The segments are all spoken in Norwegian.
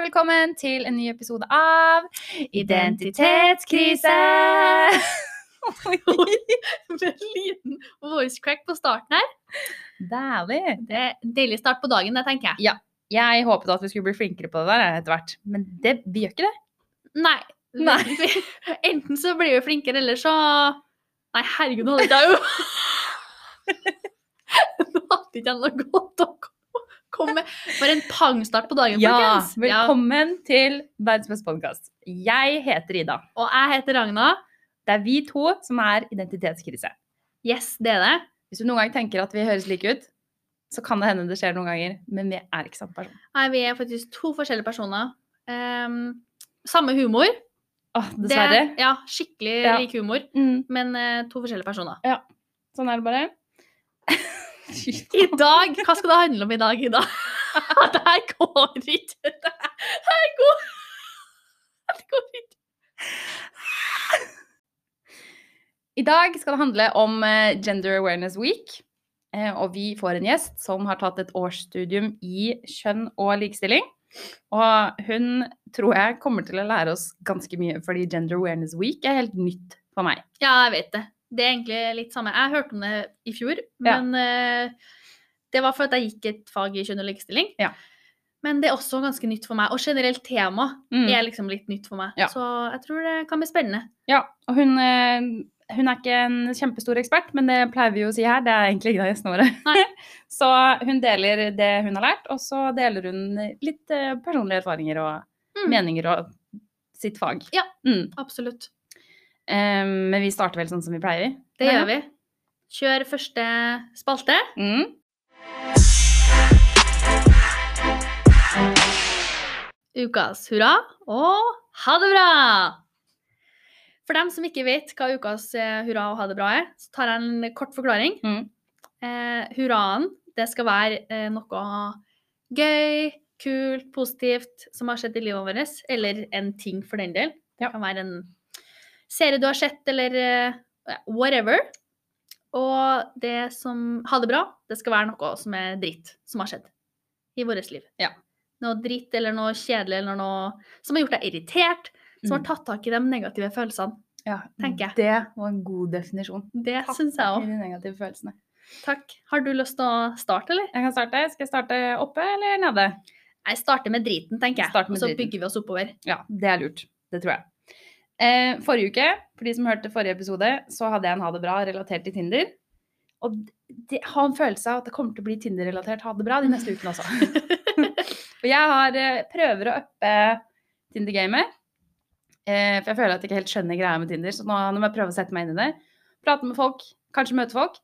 velkommen til en ny episode av Identitetskrise! Med en liten voice crack på starten her. Dævlig. Det er en deilig start på dagen, det tenker jeg. Ja. Jeg håpet at vi skulle bli flinkere på det der etter hvert, men det, vi gjør ikke det. Nei. Nei. Enten så blir vi flinkere, eller så Nei, herregud, nå hadde jeg jo Nå hadde ikke jeg noe godt å komme med. For en pangstart på dagen, Ja, folkens. velkommen til verdens beste podkast. Jeg heter Ida. Og jeg heter Ragna. Det er vi to som er identitetskrise. Yes, det er det. Hvis du noen gang tenker at vi høres like ut, så kan det hende det skjer noen ganger, men vi er ikke samme person. Nei, vi er faktisk to forskjellige personer. Um, samme humor. Åh, dessverre. Det, ja, skikkelig Ja. lik humor, Mm, men uh, to forskjellige personer. Ja. sånn er det bare. I dag, Hva skal det handle om i dag, Ida? Det her går ikke. Det her går Det går ikke. I dag skal det handle om eh, Gender Awareness Week. eh, Og vi får en gjest som har tatt et årsstudium i kjønn og likestilling. Og hun tror jeg kommer til å lære oss ganske mye, fordi Gender Awareness Week er helt nytt for meg. Ja, jeg vet det. Det er egentlig litt samme. Jeg hørte om det i fjor, men ja. det var for at jeg gikk et fag i kjønn og likestilling. Ja. Men det er også ganske nytt for meg. Og generelt tema Mm. er liksom litt nytt for meg. Ja. Så jeg tror det kan bli spennende. Ja, og hun, eh, hun er ikke en kjempestor ekspert, men det pleier vi jo å si her. Det er egentlig ikke det gjestene våre. Så hun deler det hun har lært, og så deler hun litt eh, personlige erfaringer og Mm. meninger og sitt fag. Ja. Mm. Absolutt. Eh, men vi starter vel sånn som vi pleier. Det gjør vi. Kjør første spalte. Mm. Ukas hurra og ha det bra! For dem som ikke vet hva ukas eh, hurra og ha det bra er, så tar jeg en kort forklaring. Mm. Eh, hurraen, det skal være eh, noe gøy, kult, positivt som har skjedd i livet vårt, eller en ting for den del. Det kan være en serie du har sett, eller eh, whatever. Og det som ha det bra, det skal være noe som er dritt som har skjedd i vårt liv. Ja. Noe dritt eller noe kjedelig eller noe som har gjort deg irritert, som har Mm. tatt tak i de negative følelsene. Ja, tenker jeg. Det var en god definisjon. Det syns jeg òg. de negative følelsene. Takk. Har du lyst til å starte, eller? Jeg kan starte. Skal jeg starte oppe eller nede? Jeg starter med driten, tenker jeg. Og så bygger vi oss oppover. Ja, det er lurt. Det tror jeg. Eh, forrige uke, for de som hørte forrige episode, så hadde jeg en ha det bra relatert til Tinder. Og de, ha en følelse av at det kommer til å bli Tinder-relatert ha det bra de neste ukene også. og jeg har eh, prøver å uppe Tinder-gamet. Eh, for jeg føler at jeg ikke helt skjønner greia med Tinder, så nå, nå må jeg prøve å sette meg inn i det. Prate med folk, kanskje møte folk.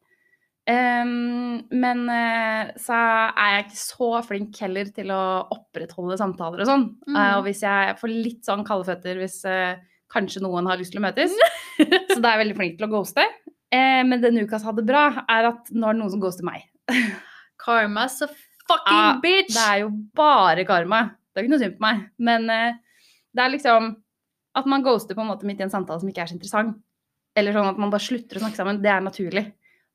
Ehm, men eh, så er jeg ikke så flink heller til å opprettholde samtaler og sånn. Mm. Eh, og hvis jeg får litt sånn kalde føtter hvis eh, kanskje noen har lyst til å møtes, så da er jeg veldig flink til å ghoste. Eh, men denne Nukas hadde det bra er at nå er det noen som ghoster meg. Karma så fucking Ja, bitch! Det er jo bare karma. Det er ikke noe synd på meg. Men eh, det er liksom at man ghoster på en måte midt i en samtale som ikke er så interessant. Eller sånn at man bare slutter å snakke sammen. Det er naturlig.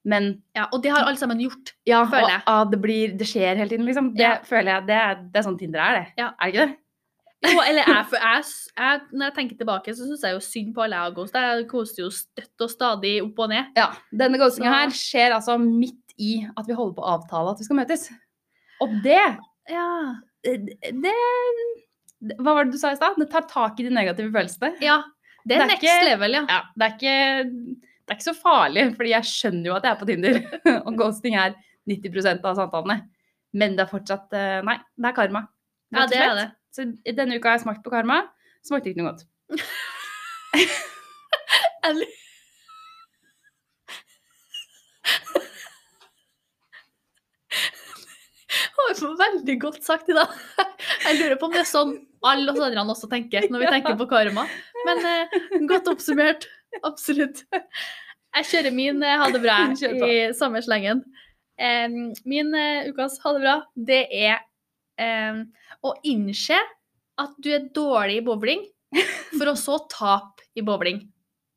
Men Ja, og det har alle sammen gjort. ja, Føler og, jeg. ah, det, blir, det skjer hele tiden, liksom. Det Ja. føler jeg, det er, det er sånn Tinder er, det. Ja. Er det ikke det? Jo, eller jeg, jeg, jeg, når jeg tenker tilbake, så syns jeg jo synd på alle jeg har ghosta. Jeg ghoster jo støtt og stadig opp og ned. Ja. Denne ghostinga her skjer altså midt i at vi holder på å avtale at vi skal møtes. Og det Ja. det, det Hva var det du sa i stad? Det tar tak i de negative følelsene. ja. Det er Det er next ikke- level, ja. Ja, det er ikke det er ikke så farlig, fordi jeg skjønner jo at jeg er på Tinder. og ghosting er 90% av samtalene. Men det er fortsatt eh, Nei, det er karma. Ja, det er det. Så denne uka har jeg smakt på karma. Smakte ikke noe godt. Eller Det var veldig godt sagt i dag. Jeg lurer på om det er sånn alle oss andre også tenker når vi tenker på karma. Men eh, godt oppsummert. Absolutt. Jeg kjører min eh, ha det bra i samme slengen. Eh, min ukas ha det bra, det er em, å innse at du er dårlig i bowling, for å så tape i bowling.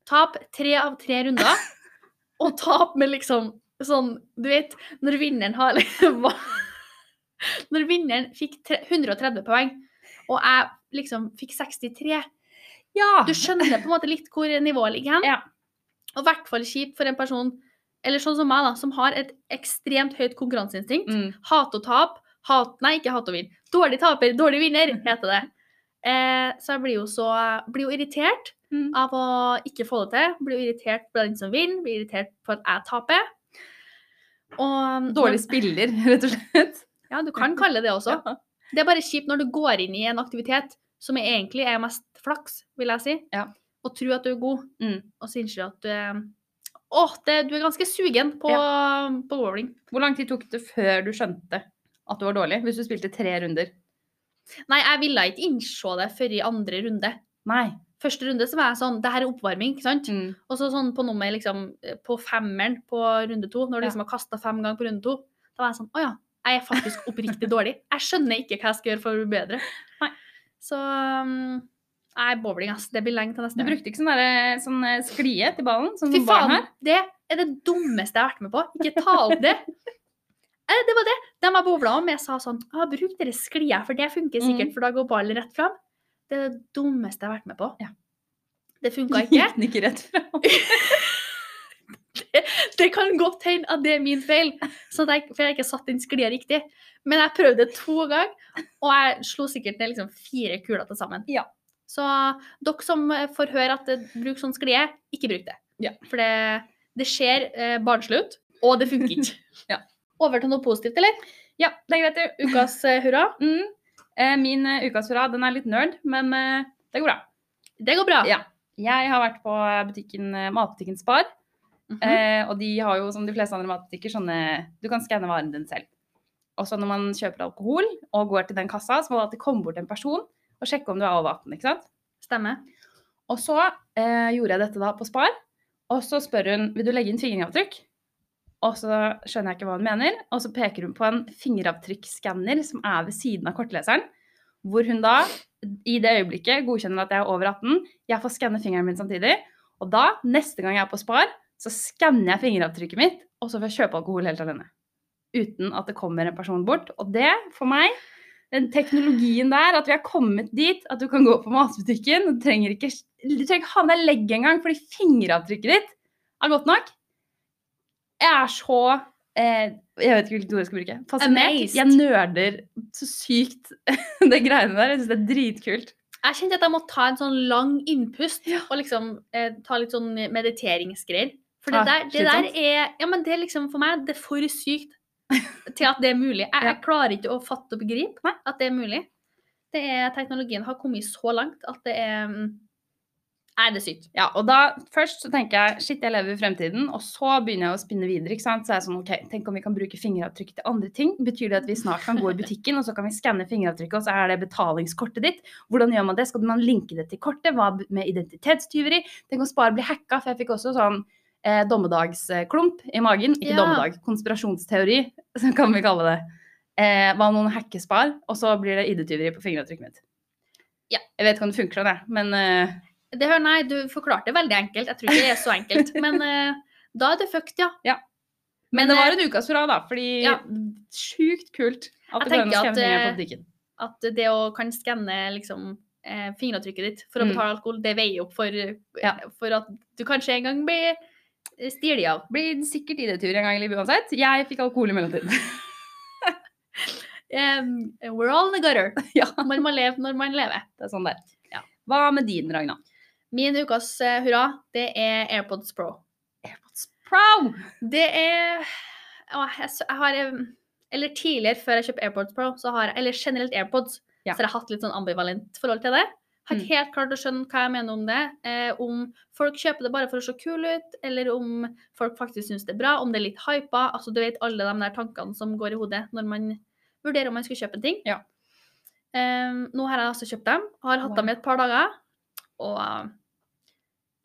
Tap tre av tre runder, og tap med liksom sånn Du vet, når vinneren har liksom Når vinneren fikk 130 poeng, og jeg liksom fikk 63. Ja! Du skjønner på en måte litt hvor nivået ligger hen. Ja. Og i hvert fall kjipt for en person, eller sånn som meg, da, som har et ekstremt høyt konkurranseinstinkt. Mm. Hat og tap. Hat, nei, ikke hat og vinn. Dårlig taper, dårlig vinner, heter det. Eh, så jeg blir jo så blir jo irritert Mm. av å ikke få det til. Blir jo irritert på den som vinner, blir irritert på at jeg taper. Og Dårlig spiller, rett og slett. Ja, du kan kalle det også. Ja. Det er bare kjipt når du går inn i en aktivitet som egentlig er mest flaks, vil jeg si, Ja. og tror at du er god, Mm. og så innser du at du er Å, det, du er ganske sugen på, på bowling. Hvor lang tid tok det før du skjønte at du var dårlig, hvis du spilte tre runder? Nei, jeg ville ikke innse det før i andre runde. Nei. Første runde så var jeg sånn Det her er oppvarming, ikke sant? Mm. Og så sånn på nummer liksom På femmeren på runde to, når du Ja. liksom har kasta fem ganger på runde to, da var jeg sånn Å ja, jeg er faktisk oppriktig dårlig. Jeg skjønner ikke hva jeg skal gjøre for å bli bedre. Nei. Så um, Nei, bowling, ass. Det blir lenge til neste. Du brukte ikke sånn, derre- sånn eh, sklie til ballen, Sånn Fy faen, det er det dummeste jeg har vært med på. Ikke ta opp det. Eh, Det var det. De jeg bowla med, sa sånn ah, Bruk dere sklia, for det funker sikkert, Mm. for da går ballen rett fram. Det er det dummeste jeg har vært med på. Ja. Det funka ikke. Gikk den ikke rett fram? Det kan godt hende at det er min feil, sånn at jeg, for jeg har ikke satt den sklia riktig. Men jeg prøvde det to ganger, og jeg slo sikkert ned liksom fire kuler til sammen. Ja. Så dere som får høre at det bruk sånn sklie, ikke bruk det. Ja. For det, det ser eh, barnslig ut, og det funker ikke. Ja. Over til noe positivt, eller? Ja, det er greit. det. Ukas eh, hurra. Mm. Eh, Min eh, ukas hurra, den er litt nerd, men eh, det går bra. Det går bra. Ja. Jeg har vært på butikken, eh, matbutikken Spar, Mhm. eh, og de har jo som de fleste andre matbutikker sånne Du kan skanne varen din selv. Og så når man kjøper alkohol og går til den kassa, så må det alltid komme bort en person og sjekke om du er over 18, ikke sant? Stemmer. Og så eh, gjorde jeg dette da på Spar, og så spør hun vil du legge inn fingeravtrykk. Og så skjønner jeg ikke hva hun mener, og så peker hun på en fingeravtrykksskanner som er ved siden av kortleseren, hvor hun da i det øyeblikket godkjenner at jeg er over 18, jeg får skanne fingeren min samtidig, og da, neste gang jeg er på Spar, så skanner jeg fingeravtrykket mitt, og så får jeg kjøpe alkohol helt alene. Uten at det kommer en person bort. Og det, for meg, den teknologien der, at vi har kommet dit at du kan gå på matbutikken du trenger ikke, ha med deg legg engang, fordi fingeravtrykket ditt er godt nok. Jeg er så eh, Jeg vet ikke hvilket ord jeg skal bruke. Fascinert. Jeg nerder så sykt det greiene der. Jeg syns det er dritkult. Jeg kjente at jeg måtte ta en sånn lang innpust Ja. og liksom eh, ta litt sånn mediteringsgreier. For det Ah, der, det der er Ja, men det er liksom for meg, det er for sykt til at det er mulig. Jeg, jeg klarer ikke å fatte og begripe at det er mulig. Det er, teknologien har kommet så langt at det er mm, Nei, det er sykt. Ja, og da først så tenker jeg shit, jeg lever i fremtiden, og så begynner jeg å spinne videre. ikke sant? Så er jeg sånn, ok, Tenk om vi kan bruke fingeravtrykk til andre ting? Betyr det at vi snart kan gå i butikken, og så kan vi skanne fingeravtrykket, og så er det betalingskortet ditt? Hvordan gjør man det? Skal man linke det til kortet? Hva med identitetstyveri? Tenk om Spar blir hacka, for jeg fikk også sånn eh, dommedagsklump i magen. Ikke Ja. dommedag, konspirasjonsteori, så kan vi kalle det. Eh, hva om noen hacker Spar, og så blir det ID-tyveri på fingeravtrykket mitt? Ja. Jeg vet ikke om det funker sånn, jeg, men eh, Det Nei, du forklarte det veldig enkelt. Jeg tror ikke det er så enkelt. Men eh, da er det fucked, ja. Men det var en ukas hurra, da. Fordi Ja. sjukt kult at det går an å skanne at, på eh, butikken. At det å kan skanne liksom eh, fingeravtrykket ditt for å Mm. betale alkohol, det veier opp for, Ja. for at du kanskje en gang blir stilig av. Blir sikkert ID-tur en gang i livet uansett. Jeg fikk alkohol i mellomtiden. Um, we're all in the gutter. ja, Man må leve når man lever. det er sånn det er. Ja. Hva med din, Ragna? Min ukas eh, hurra, det er AirPods Pro. AirPods Pro! Det er Å, jeg, jeg har Eller tidligere, før jeg kjøpte AirPods Pro, så har jeg Eller generelt AirPods, Ja. så har jeg hatt litt sånn ambivalent forhold til det. Har ikke Mm. helt klart å skjønne hva jeg mener om det. Eh, om folk kjøper det bare for å se kule ut, eller om folk faktisk syns det er bra, om det er litt hypa. Altså, du vet alle de der tankene som går i hodet når man vurderer om man skal kjøpe en ting. Ja. Eh, nå har jeg altså kjøpt dem, har hatt Wow. dem i et par dager, og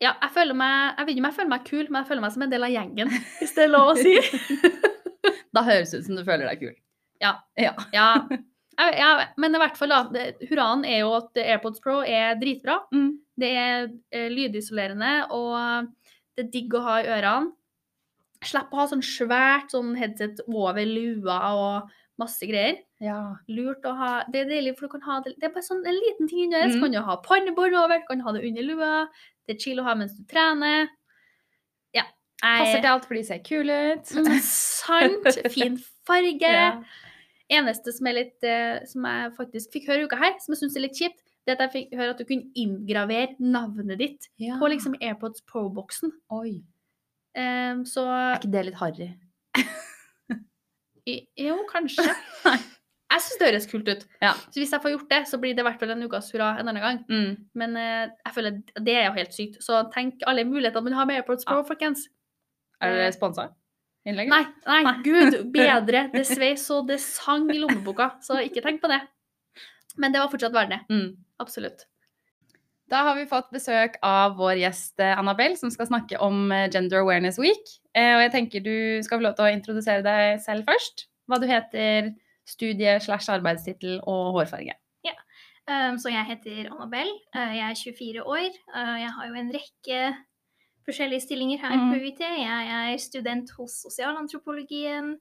ja, jeg føler meg Jeg vet ikke om jeg føler meg kul, men jeg føler meg som en del av gjengen, hvis det er lov å si. Da høres det ut som du føler deg kul. Ja. Ja. Ja, jeg- ja, men i hvert fall, da. Hurraen er jo at AirPods Pro er dritbra. Mm. Det er eh, lydisolerende, og det er digg å ha i ørene. Slipp å ha sånn svært sånn headset over lua, og Masse greier. Ja. Lurt å ha Det er deilig, for du kan ha det Det er bare sånn en liten ting. Så Mm. kan du ha pannebånd over, kan ha det under lua. Det er chill å ha mens du trener. Ja. Passer til alt, fordi de ser kule ut. Mm, sant. Fin farge. Ja. Eneste som litt uh, Som jeg faktisk fikk høre i uka her, som jeg syns er litt kjipt, det at jeg fikk høre at du kunne inngravere navnet ditt Ja. på liksom AirPods Pro-boksen. Oi. Um, så Er ikke det litt harry? Jo, kanskje. Jeg syns det høres kult ut. Ja. Så hvis jeg får gjort det, så blir det i hvert fall en ukas hurra en annen gang. Mm. Men eh, jeg føler det er jo helt sykt. Så tenk alle mulighetene man har med AirPods Pro, Ja. folkens. Er dere sponsa? Innlegget? Nei, nei, Nei. gud bedre. Det sveis og det sang i lommeboka, så ikke tenk på det. Men det var fortsatt verdt det. Mm. Absolutt. Da har vi fått besøk av vår gjest eh, Annabelle, som skal snakke om eh, Gender Awareness Week. Eh, Og jeg tenker du skal få lov til å introdusere deg selv først. Hva du heter, studie slash arbeidstittel og hårfarge. Um, så jeg heter Annabelle. Uh, jeg er 24 år. Uh, jeg har jo en rekke forskjellige stillinger her Mhm. på UiT. Jeg er student hos sosialantropologien.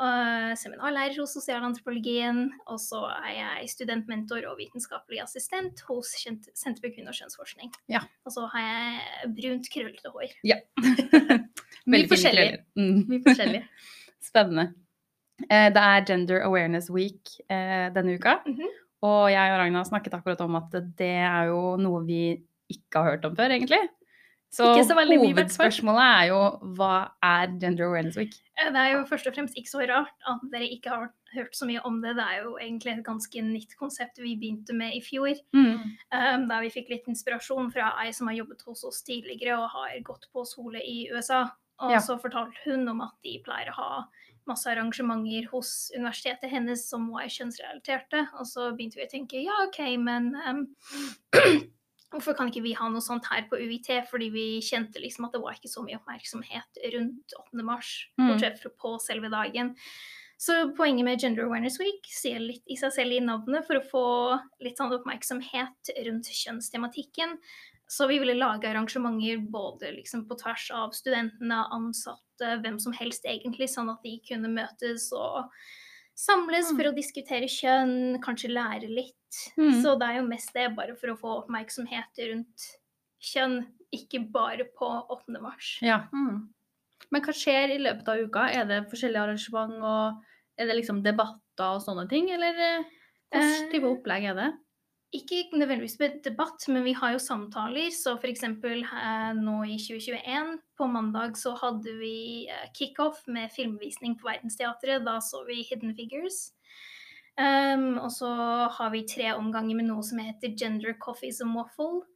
Uh, seminarlærer hos sosialantropologien. Og så er jeg studentmentor og vitenskapelig assistent hos Senter for kvinne- og kjønnsforskning. Ja. Og så har jeg brunt, krøllete hår. Ja. Mye forskjellig. Mm. Forskjellig. Spennende. Eh, Det er Gender Awareness Week eh, denne uka. Mhm. Og jeg og Ragna snakket akkurat om at det er jo noe vi ikke har hørt om før, egentlig. Så, så hovedspørsmålet er jo hva er Gender Awareness Week? Eh, Det er jo først og fremst ikke så rart at dere ikke har hørt så mye om det. Det er jo egentlig et ganske nytt konsept vi begynte med i fjor. Mm. Um, der vi fikk litt inspirasjon fra ei som har jobbet hos oss tidligere og har gått på skole i USA. Og Ja. så fortalte hun om at de pleier å ha masse arrangementer hos universitetet hennes som var kjønnsrelaterte. Og så begynte vi å tenke ja, OK, men um, hvorfor kan ikke vi ha noe sånt her på UiT? Fordi vi kjente liksom at det var ikke så mye oppmerksomhet rundt 8. mars, Mm. bortsett fra på selve dagen. Så poenget med Gender Awareness Week sier litt i seg selv i navnet for å få litt sånn oppmerksomhet rundt kjønnstematikken. Så vi ville lage arrangementer både liksom på tvers av studentene, ansatte, hvem som helst egentlig, sånn at de kunne møtes og samles for å diskutere kjønn, kanskje lære litt. Mm. Så det er jo mest det, bare for å få oppmerksomhet rundt kjønn, ikke bare på 8. mars. Ja. Mm. Men hva skjer i løpet av uka? Er det forskjellige arrangement, og er det liksom debatter og sånne ting, eller hva hvilken Eh, type opplegg er det? Ikke nødvendigvis med debatt, men vi har jo samtaler. Så f.eks. Eh, nå i 2021, på mandag, så hadde vi eh, kickoff med filmvisning på Verdensteatret. Da så vi Hidden Figures. Um, og så har vi tre omganger med noe som heter Gender Coffees and Waffle.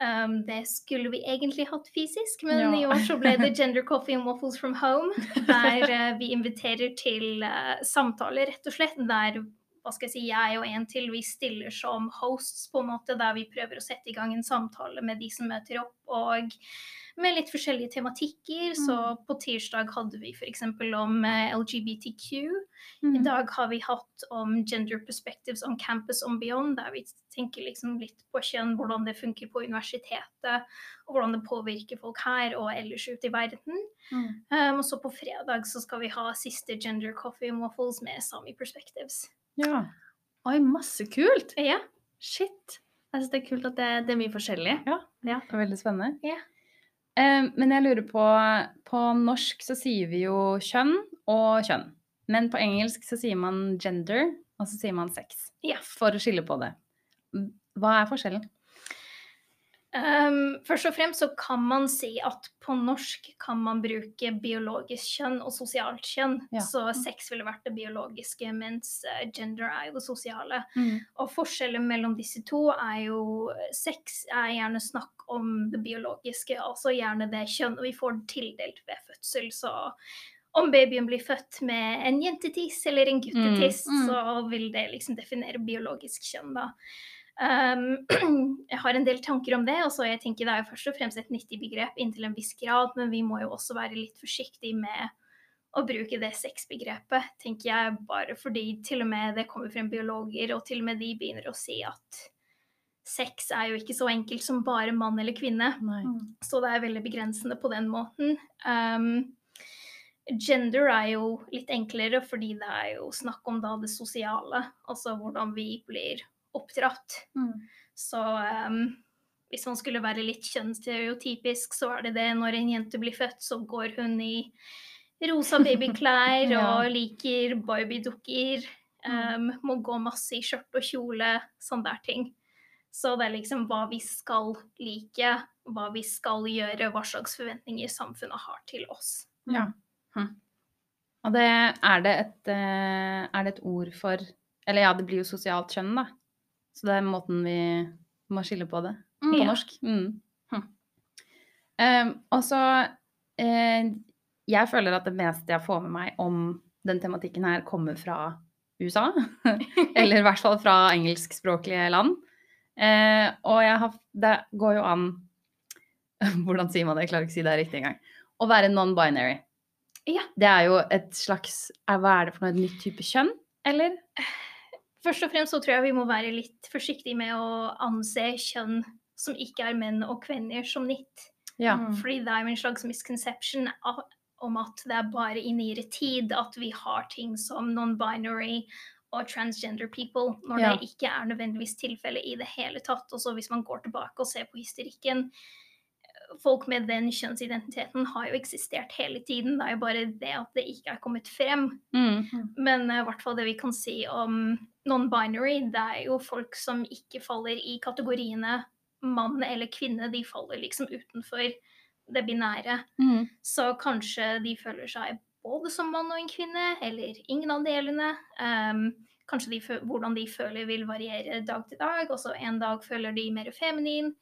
Um, det skulle vi egentlig hatt fysisk, men Ja. i år så ble det Gender Coffee and Waffles from Home. Der eh, vi inviterer til eh, samtaler, rett og slett. Der hva skal jeg si, jeg og en til vi stiller som hosts, på en måte, der vi prøver å sette i gang en samtale med de som møter opp. og med litt forskjellige tematikker. Så på tirsdag hadde vi f.eks. om eh, LGBTQ. Mm. I dag har vi hatt om gender perspectives on campus and beyond, der vi tenker liksom litt på kjønn, hvordan det funker på universitetet, og hvordan det påvirker folk her og ellers ute i verden. Mm. Um, og så på fredag så skal vi ha siste Gender Coffee and Waffles med Sami Perspectives. Ja. Oi, masse kult! Ja. Shit. Jeg syns det er kult at det, det er mye forskjellig. Ja, Det er veldig spennende. Ja. Eh, men jeg lurer på På norsk så sier vi jo kjønn og kjønn. Men på engelsk så sier man gender, og så sier man sex. Ja. For å skille på det. Hva er forskjellen? Um, først og fremst så kan man si at på norsk kan man bruke biologisk kjønn og sosialt kjønn. Ja. Så sex ville vært det biologiske, mens eh, gender er jo det sosiale. Mm. Og forskjellen mellom disse to er jo Sex er gjerne snakk om det biologiske, altså gjerne det kjønn vi får tildelt ved fødsel. Så om babyen blir født med en jentetiss eller en guttetiss, Mm, mm. så vil det liksom definere biologisk kjønn, da. Um, jeg har en del tanker om det, og så jeg tenker det er jo først og fremst et nyttig begrep inntil en viss grad, men vi må jo også være litt forsiktige med å bruke det sexbegrepet, tenker jeg, bare fordi til og med det kommer frem biologer, og til og med de begynner å si at sex er jo ikke så enkelt som bare mann eller kvinne. Nei. Så det er veldig begrensende på den måten. Um, gender er jo litt enklere, fordi det er jo snakk om da det sosiale. Altså hvordan vi blir oppdratt. Mm. Så um, hvis man skulle være litt kjønnsstereotypisk, så er det det når en jente blir født, så går hun i rosa babyklær Ja. og liker Barbie-dukker. Um, må gå masse i skjørt og kjole, sånne der ting. Så det er liksom hva vi skal like, hva vi skal gjøre, hva slags forventninger samfunnet har til oss. Ja. Hm. Og det er det et eh, Er det et ord for Eller ja, det blir jo sosialt kjønn, da. Så det er måten vi må skille på det på Ja. norsk. Mm. Hm. Ehm, og så eh, Jeg føler at det meste jeg får med meg om den tematikken her, kommer fra USA. Eller i hvert fall fra engelskspråklige land. Eh, og jeg har Det går jo an Hvordan sier man det? Jeg klarer ikke å si det riktig engang. Å være non-binary. Ja. Det er jo et slags Hva er det for noe? Et nytt type kjønn? Eller? Først og fremst så tror jeg vi må være litt forsiktige med å anse kjønn som ikke er menn og kvinner som nytt. Ja. Mm. Fordi det er jo en slags misconception om at det er bare i nyere tid at vi har ting som non-binary og transgender people, når Ja. det ikke er nødvendigvis tilfellet i det hele tatt. Og så hvis man går tilbake og ser på historikken, folk med den kjønnsidentiteten har jo eksistert hele tiden. Det er jo bare det at det ikke er kommet frem. Mm. Men i i hvert fall det vi kan si om non-binary, det er jo folk som ikke faller i kategoriene mann eller kvinne. De faller liksom utenfor det binære. Mm. Så kanskje de føler seg både som mann og en kvinne, eller ingen av delene. Um, kanskje de, hvordan de føler vil variere dag til dag. Og så en dag føler de mer feminin,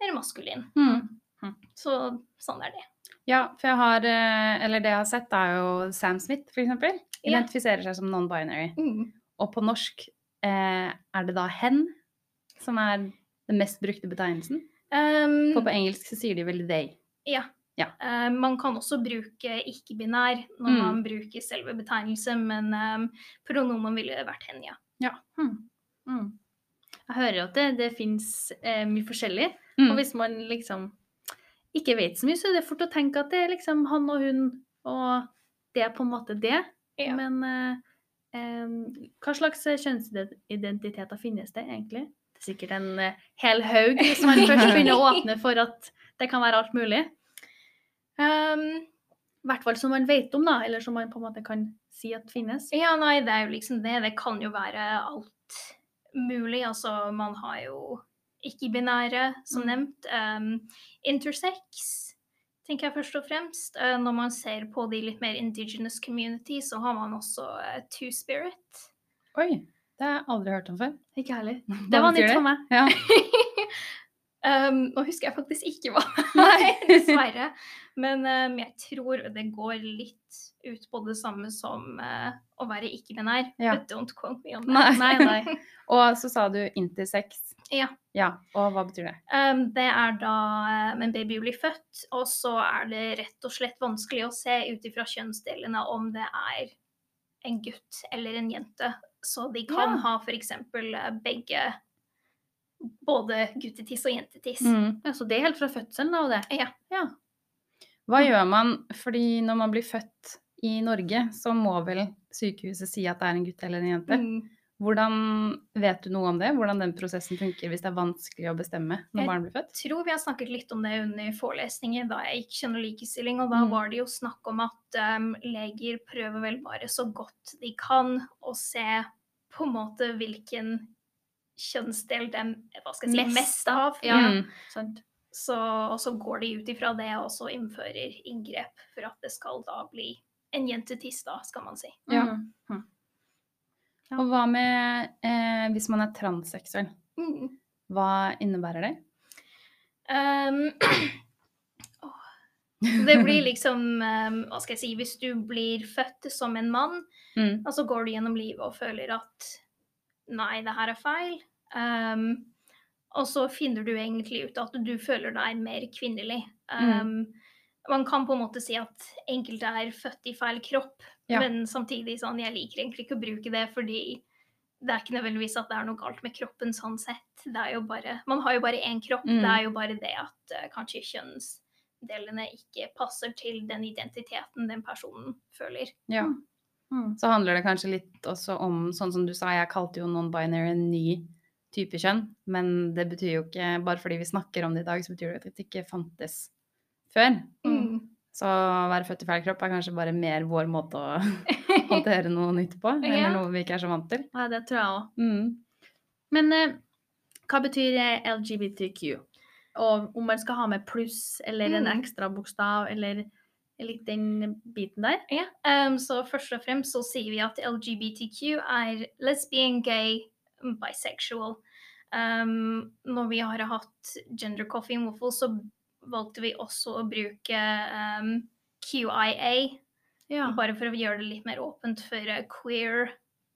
mer maskulin. Mm. Så sånn er det. Ja, for jeg har eh, Eller det jeg har sett, er jo Sam Smith, for eksempel. Ja. Identifiserer seg som non-binary. Mm. Og på norsk eh, er det da hen som er den mest brukte betegnelsen. Um, For på engelsk så sier de vel they. Ja. Ja. Uh, man kan også bruke ikke-binær når Mm. man bruker selve betegnelse, men um, pronomen ville vært hen, ja. Ja. Hmm. Mm. Jeg hører at det, det fins eh, mye forskjellig. Mm. Og hvis man liksom ikke vet så mye, så er det fort å tenke at det er liksom han og hun, og det er på en måte det. Ja. Men eh, hva slags kjønnsidentiteter finnes det egentlig? Det er sikkert en eh, hel haug hvis man først begynner å åpne for at det kan være alt mulig. Um, I hvert fall som man vet om, da, eller som man på en måte kan si at finnes. ja, nei, det er jo liksom det. Det kan jo være alt mulig. Altså, man har jo ikke-binære, som Mm. nevnt. Um, intersex, tenker jeg først og fremst. Eh, når man ser på de litt mer indigenous community, så har man også eh, two-spirit. Oi, det har jeg aldri hørt om før. Ikke heller. Det var nytt for meg. Ja. Um, nå husker jeg faktisk ikke hva Nei. er, dessverre. Men um, jeg tror det går litt ut på det samme som uh, å være ikke-binær. Ja. But don't quote me on Nei. Nei, nei. Og så sa du intersex. Ja. Ja, Og hva betyr det? Um, det er da um, en baby blir født, og så er det rett og slett vanskelig å se ut ifra kjønnsdelene om det er en gutt eller en jente. Så de kan Ja. ha f.eks. begge både guttetiss og jentetiss. Mm. Ja, så det er helt fra fødselen av det? Ja. Ja. Hva gjør man? Fordi når man blir født i Norge, så må vel sykehuset si at det er en gutt eller en jente. Mm. Hvordan Vet du noe om det? Hvordan den prosessen funker hvis det er vanskelig å bestemme når barn blir født? Jeg tror vi har snakket litt om det under forelesninger da jeg gikk kjønn og likestilling, og da Mm. var det jo snakk om at um, leger prøver vel bare så godt de kan å se på en måte hvilken kjønnsdel de hva skal jeg si, mest, av. Ja, Mm. Så, og så går de ut ifra det og så innfører inngrep for at det skal da bli en jentetiss, da, skal man si. Ja. Mm. Ja. Og hva med eh, hvis man er transseksuell? Mm. Hva innebærer det? Um, det blir liksom um, Hva skal jeg si Hvis du blir født som en mann, Mm. og så går du gjennom livet og føler at Nei, det her er feil. Um, og så finner du egentlig ut at du føler deg mer kvinnelig. Um, Man kan på en måte si at enkelte er født i feil kropp, Ja. men samtidig sånn Jeg liker egentlig ikke å bruke det fordi det er ikke nødvendigvis at det er noe galt med kroppen sånn sett. Det er jo bare, man har jo bare én kropp. Mm. Det er jo bare det at uh, kanskje kjønnsdelene ikke passer til den identiteten den personen føler. Ja. Mm. Så handler det kanskje litt også om, sånn som du sa, jeg kalte jo non-binary en ny type kjønn, men det betyr jo ikke, bare fordi vi snakker om det i dag, så betyr det at det ikke fantes før. Mm. Så å være født i feil kropp er kanskje bare mer vår måte å håndtere noe nytt på, eller Ja. noe vi ikke er så vant til. Ja, det tror jeg òg. Mm. Men eh, hva betyr eh, LGBTQ? Og om man skal ha med pluss eller en Mm. ekstra bokstav, eller litt den biten der? Ja, Um, så først og fremst så sier vi at LGBTQ er lesbian, gay, bisexual. Um, når vi har hatt gender coffee and waffle, så valgte vi også å bruke um, QIA, Ja. bare for å gjøre det litt mer åpent for eh, queer,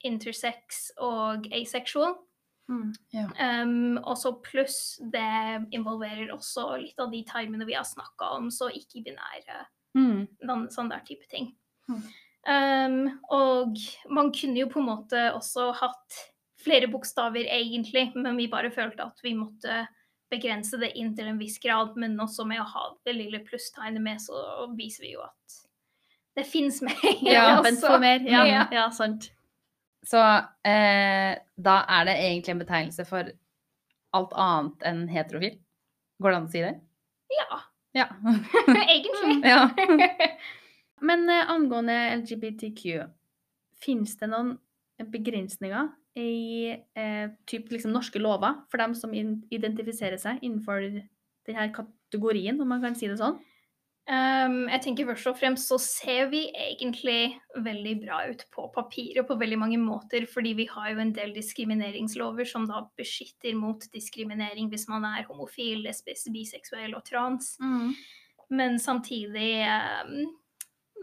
intersex og asexual. Mm. Um, og så pluss det involverer også litt av de termene vi har snakka om, så ikke-binære Mm. den, sånn der type ting. Mm. Um, og man kunne jo på en måte også hatt flere bokstaver egentlig, men vi bare følte at vi måtte begrense det inn til en viss grad. Men også med å ha det lille plusstegnet med, så viser vi jo at det fins mer. Ja, Åpent for mer. Ja, Ja. ja sant. Så eh, da er det egentlig en betegnelse for alt annet enn heterofil. Går det an å si det? Ja, Ja. egentlig. ja. Men eh, angående LGBTQ, finnes det noen begrensninger i eh, typ liksom norske lover for dem som in identifiserer seg innenfor denne kategorien, om man kan si det sånn? Um, jeg tenker først og fremst så ser vi egentlig veldig bra ut på papiret på veldig mange måter, fordi vi har jo en del diskrimineringslover som da beskytter mot diskriminering hvis man er homofil, lesbisk, biseksuell og trans. Men samtidig um,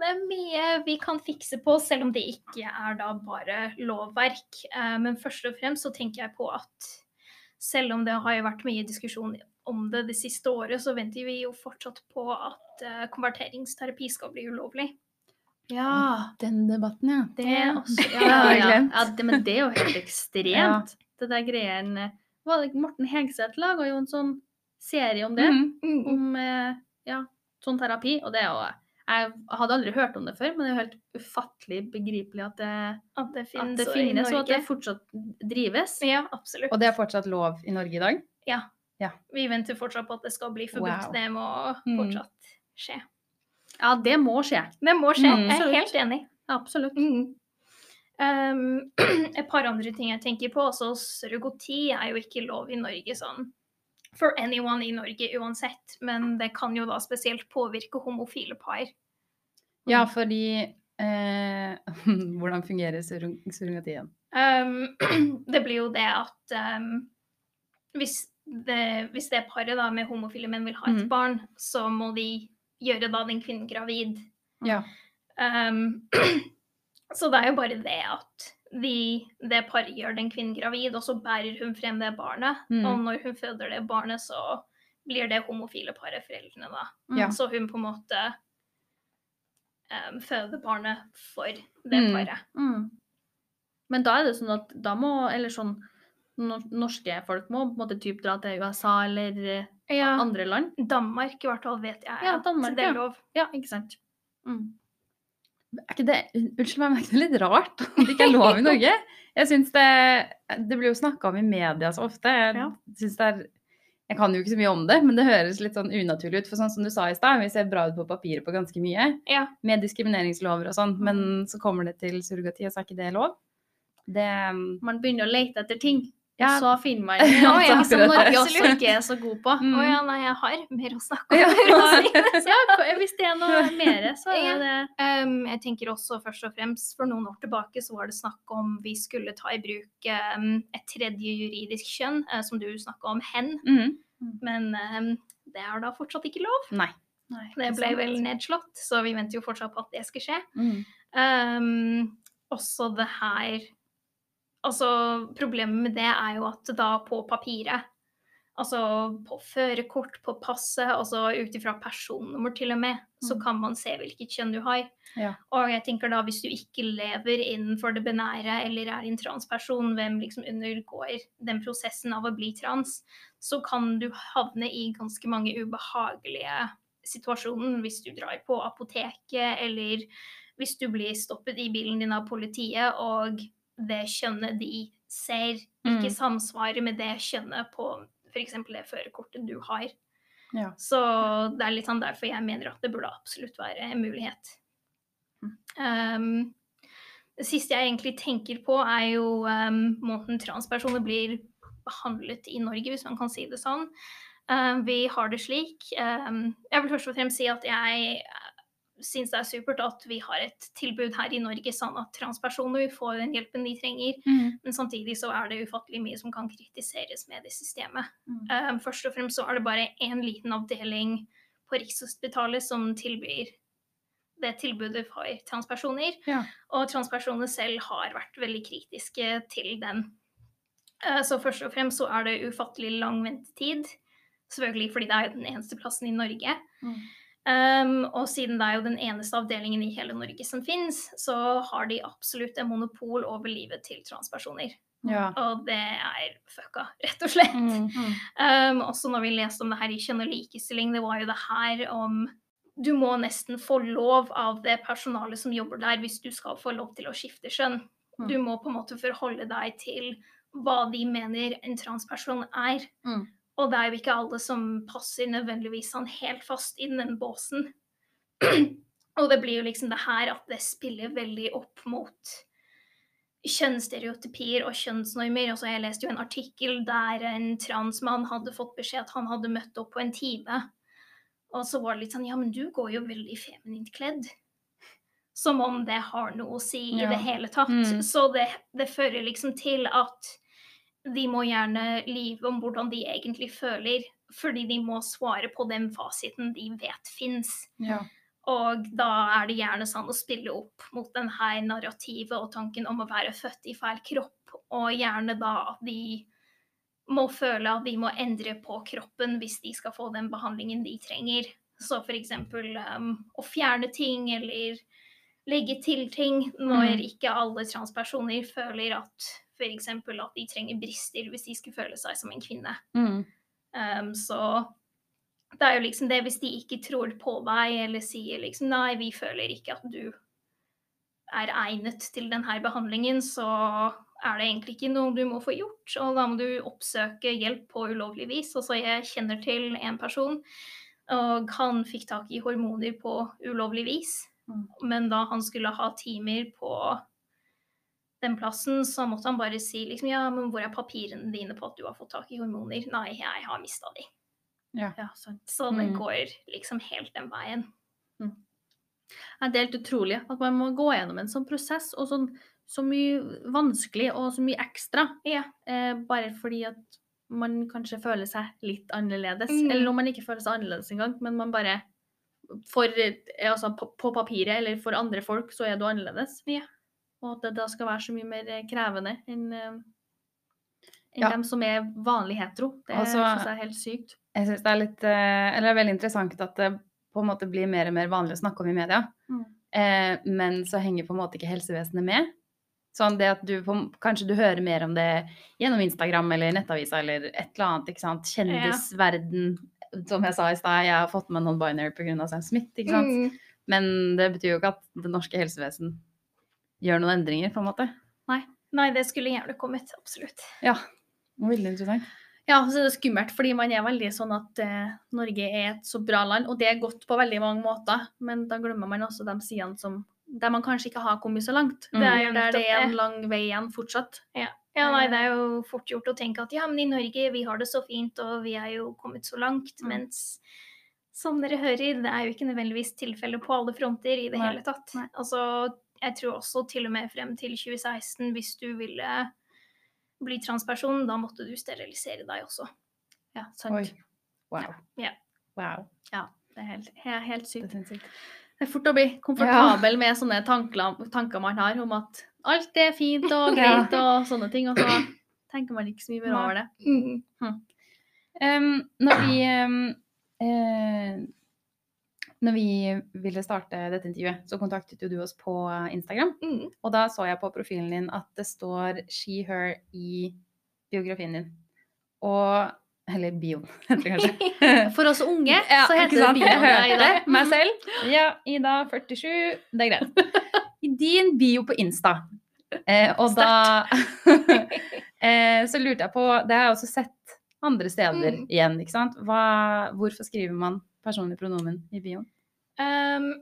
det er mye vi kan fikse på, selv om det ikke er da bare lovverk. Eh, men først og fremst så tenker jeg på at selv om det har jo vært mye diskusjon om det det siste året, så venter vi jo fortsatt på at eh, konverteringsterapi skal bli ulovlig. Ja. Den debatten, ja. Det er også Ja, ja. ja det, men det er jo helt ekstremt. Det der greiene var det, Morten Hegseth laga jo en sånn serie om det. Mhm. Om eh, ja, sånn terapi. Og det er jo Jeg hadde aldri hørt om det før, men det er jo helt ufattelig begripelig at det, At det at finnes, det finnes, og at det fortsatt drives. Ja, absolutt. Og det er fortsatt lov i Norge i dag? Ja, Vi venter fortsatt på at det skal bli forbudt. Wow. Det må Mm. fortsatt skje. Ja, det må skje. Det må skje. Mm. Jeg er helt enig. Absolutt. Mm. Um, et par andre ting jeg tenker på. Også surrogati er jo ikke lov i Norge sånn for anyone i Norge uansett, men det kan jo da spesielt påvirke homofile par. Ja, fordi eh, Hvordan fungerer surrog surrogatien? Um, det blir jo det at um, hvis, det, hvis det paret da med homofile menn vil ha et mm. barn, så må de gjøre da den kvinnen gravid. Ja. Um, så det er jo bare det at de, det paret gjør den kvinnen gravid, og så bærer hun frem det barnet. Mm. Og når hun føder det barnet, så blir det homofile paret foreldrene, da. Ja. Så hun på en måte um, føder barnet for det Mm. paret. Mm. Men da er det sånn at da må Eller sånn Norske folk må på en måte typ dra til USA eller eh, Ja, andre land. Danmark i hvert fall vet jeg Ja, at Danmark, det ja. er lov. Ja, ikke sant. Mm. Er ikke det, unnskyld meg, men er ikke det litt rart at det ikke er lov i Norge? Jeg synes det, det blir jo snakka om i media så ofte. Jeg, Ja. synes det er, jeg kan jo ikke så mye om det, men det høres litt sånn unaturlig ut. For sånn som du sa i stad, vi ser bra ut på papiret på ganske mye. Ja. Med diskrimineringslover og sånn. Men så kommer det til surrogati, og så er ikke det lov. Det Man begynner å lete etter ting, Ja. og så finner man Ja, ting ja, som Norge også ikke er så god på. Mm. Å ja, nei, jeg har mer å snakke om. Ja. hvis det er noe mer, så er Ja. det Um, jeg tenker også først og fremst For noen år tilbake så var det snakk om vi skulle ta i bruk um, et tredje juridisk kjønn, uh, som du snakka om, hen. Mm. Men um, det er da fortsatt ikke lov. Nei. Nei, Det ble vel nedslått, så vi venter jo fortsatt på at det skal skje. Mm. Um, også det her Altså, problemet med det er jo at da på papiret Altså på førerkort, på passet, altså ut ifra personnummer til og med, så Mm. kan man se hvilket kjønn du har. Ja. Og jeg tenker da hvis du ikke lever innenfor det benære eller er en transperson, hvem liksom undergår den prosessen av å bli trans, så kan du havne i ganske mange ubehagelige situasjoner hvis du drar på apoteket, eller hvis du blir stoppet i bilen din av politiet, og det kjønnet de ser, ikke Mm. samsvarer med det kjønnet på f.eks. det førerkortet du har. Ja. Så det er litt sånn derfor jeg mener at det burde absolutt være en mulighet. Um, det siste jeg egentlig tenker på, er jo um, måten transpersoner blir behandlet i Norge, hvis man kan si det sånn. Um, vi har det slik. Jeg vil først og fremst si at jeg syns det er supert at vi har et tilbud her i Norge, sånn at transpersoner får den hjelpen de trenger. Mm. Men samtidig så er det ufattelig mye som kan kritiseres med det systemet. Mm. Um, først og fremst så er det bare én liten avdeling på Rikshospitalet som tilbyr det tilbudet for transpersoner. Ja. Og transpersoner selv har vært veldig kritiske til den. Uh, så først og fremst så er det ufattelig lang ventetid. Selvfølgelig fordi det er den eneste plassen i Norge. Mm. Um, og siden det er jo den eneste avdelingen i hele Norge som finnes, så har de absolutt en monopol over livet til transpersoner. Ja. Og det er fucka, rett og slett. Mm. Um, også når vi leste om det her i Kjønn og likestilling, det var jo det her om Du må nesten få lov av det personalet som jobber der, hvis du skal få lov til å skifte kjønn. Mm. Du må på en måte forholde deg til hva de mener en transperson er. Og det er jo ikke alle som passer nødvendigvis sånn helt fast i den båsen. og det blir jo liksom det her at det spiller veldig opp mot kjønnsstereotypier og kjønnsnormer. Altså, jeg leste jo en artikkel der en transmann hadde fått beskjed at han hadde møtt opp på en time. Og så var det litt sånn Ja, men du går jo veldig feminint kledd. Som om det har noe å si i Ja. det hele tatt. Mm. Så det, det fører liksom til at de må gjerne lyve om hvordan de egentlig føler, fordi de må svare på den fasiten de vet fins. Ja. Og da er det gjerne sånn å spille opp mot den her narrativet og tanken om å være født i feil kropp, og gjerne da at de må føle at de må endre på kroppen hvis de skal få den behandlingen de trenger. Så eksempel um, å fjerne ting eller legge til ting når Mm. ikke alle transpersoner føler at f.eks. at de trenger brister hvis de skal føle seg som en kvinne. Mm. Um, så det er jo liksom det hvis de ikke tror på deg eller sier liksom nei, vi føler ikke at du er egnet til denne behandlingen, så er det egentlig ikke noe du må få gjort. Og da må du oppsøke hjelp på ulovlig vis. Altså jeg kjenner til en person, og han fikk tak i hormoner på ulovlig vis. Mm. Men da han skulle ha timer på den plassen, så måtte han bare si liksom ja, men hvor er papirene dine på at du har fått tak i hormoner? Nei, jeg har mista de. Ja, sant. Så det Mm. går liksom helt den veien. Mm. det er helt utrolig at man må gå gjennom en sånn prosess, og sånn, så mye vanskelig og så mye ekstra. Ja. Eh, bare fordi at man kanskje føler seg litt annerledes. Mm. Eller om man ikke føler seg annerledes engang, men man bare for, eh, altså på, på papiret eller for andre folk, så er du annerledes. Ja. Og at det da skal være så mye mer eh, krevende enn eh, enn Ja. dem som er vanlig hetero. Det Altså- synes jeg er helt sykt. Jeg syns det er litt eh, Eller det er veldig interessant at det på en måte blir mer og mer vanlig å snakke om i media. Mm. Eh, men så henger på en måte ikke helsevesenet med. Sånn det at du kanskje du hører mer om det gjennom Instagram eller nettavisa eller et eller annet. ikke sant? Kjendisverden. Som jeg sa i stad, jeg har fått med non-binary pga. Sam Smith. ikke sant? Mm. Men det betyr jo ikke at det norske helsevesen gjør noen endringer, på en måte. Nei, det skulle gjerne kommet. Absolutt. Ja. Veldig interessant. Ja, så er det skummelt, fordi man er veldig sånn at eh, Norge er et så bra land, og det er godt på veldig mange måter, men da glemmer man også de sidene som der man kanskje ikke har kommet så langt. Mm. Det er er jo der det er en lang vei igjen fortsatt. Ja, nei, det er jo fort gjort å tenke at ja, men i Norge, vi har det så fint, og vi er jo kommet så langt. Mm. Mens som dere hører, det er jo ikke nødvendigvis tilfellet på alle fronter i det Nei. hele tatt. Nei. Altså, jeg tror også til og med frem til 2016, hvis du ville bli transperson, da måtte du sterilisere deg også. Ja, sant. Wow. Ja. Wow. Det er helt, helt, helt Det sykt. er. Det er fort å bli komfortabel med sånne tanker, tanker man har om at alt er fint og Ja. greit og sånne ting, og så tenker man ikke så mye mer over det. Mm. Um, når vi um, eh, Når vi ville starte dette intervjuet, så kontaktet jo du oss på Instagram. Mm. Og da så jeg på profilen din at det står she, her i biografien din. Og Eller bioen, heter det kanskje. For oss unge Ja, så heter det bio. Jeg det, Ida. hørte meg selv. Ja, Ida 47, det er greit. I din bio på Insta. Eh, og da eh, Så lurte jeg på Det har jeg også sett andre steder Mm. igjen, ikke sant. Hva, hvorfor skriver man personlig pronomen i bioen? Um,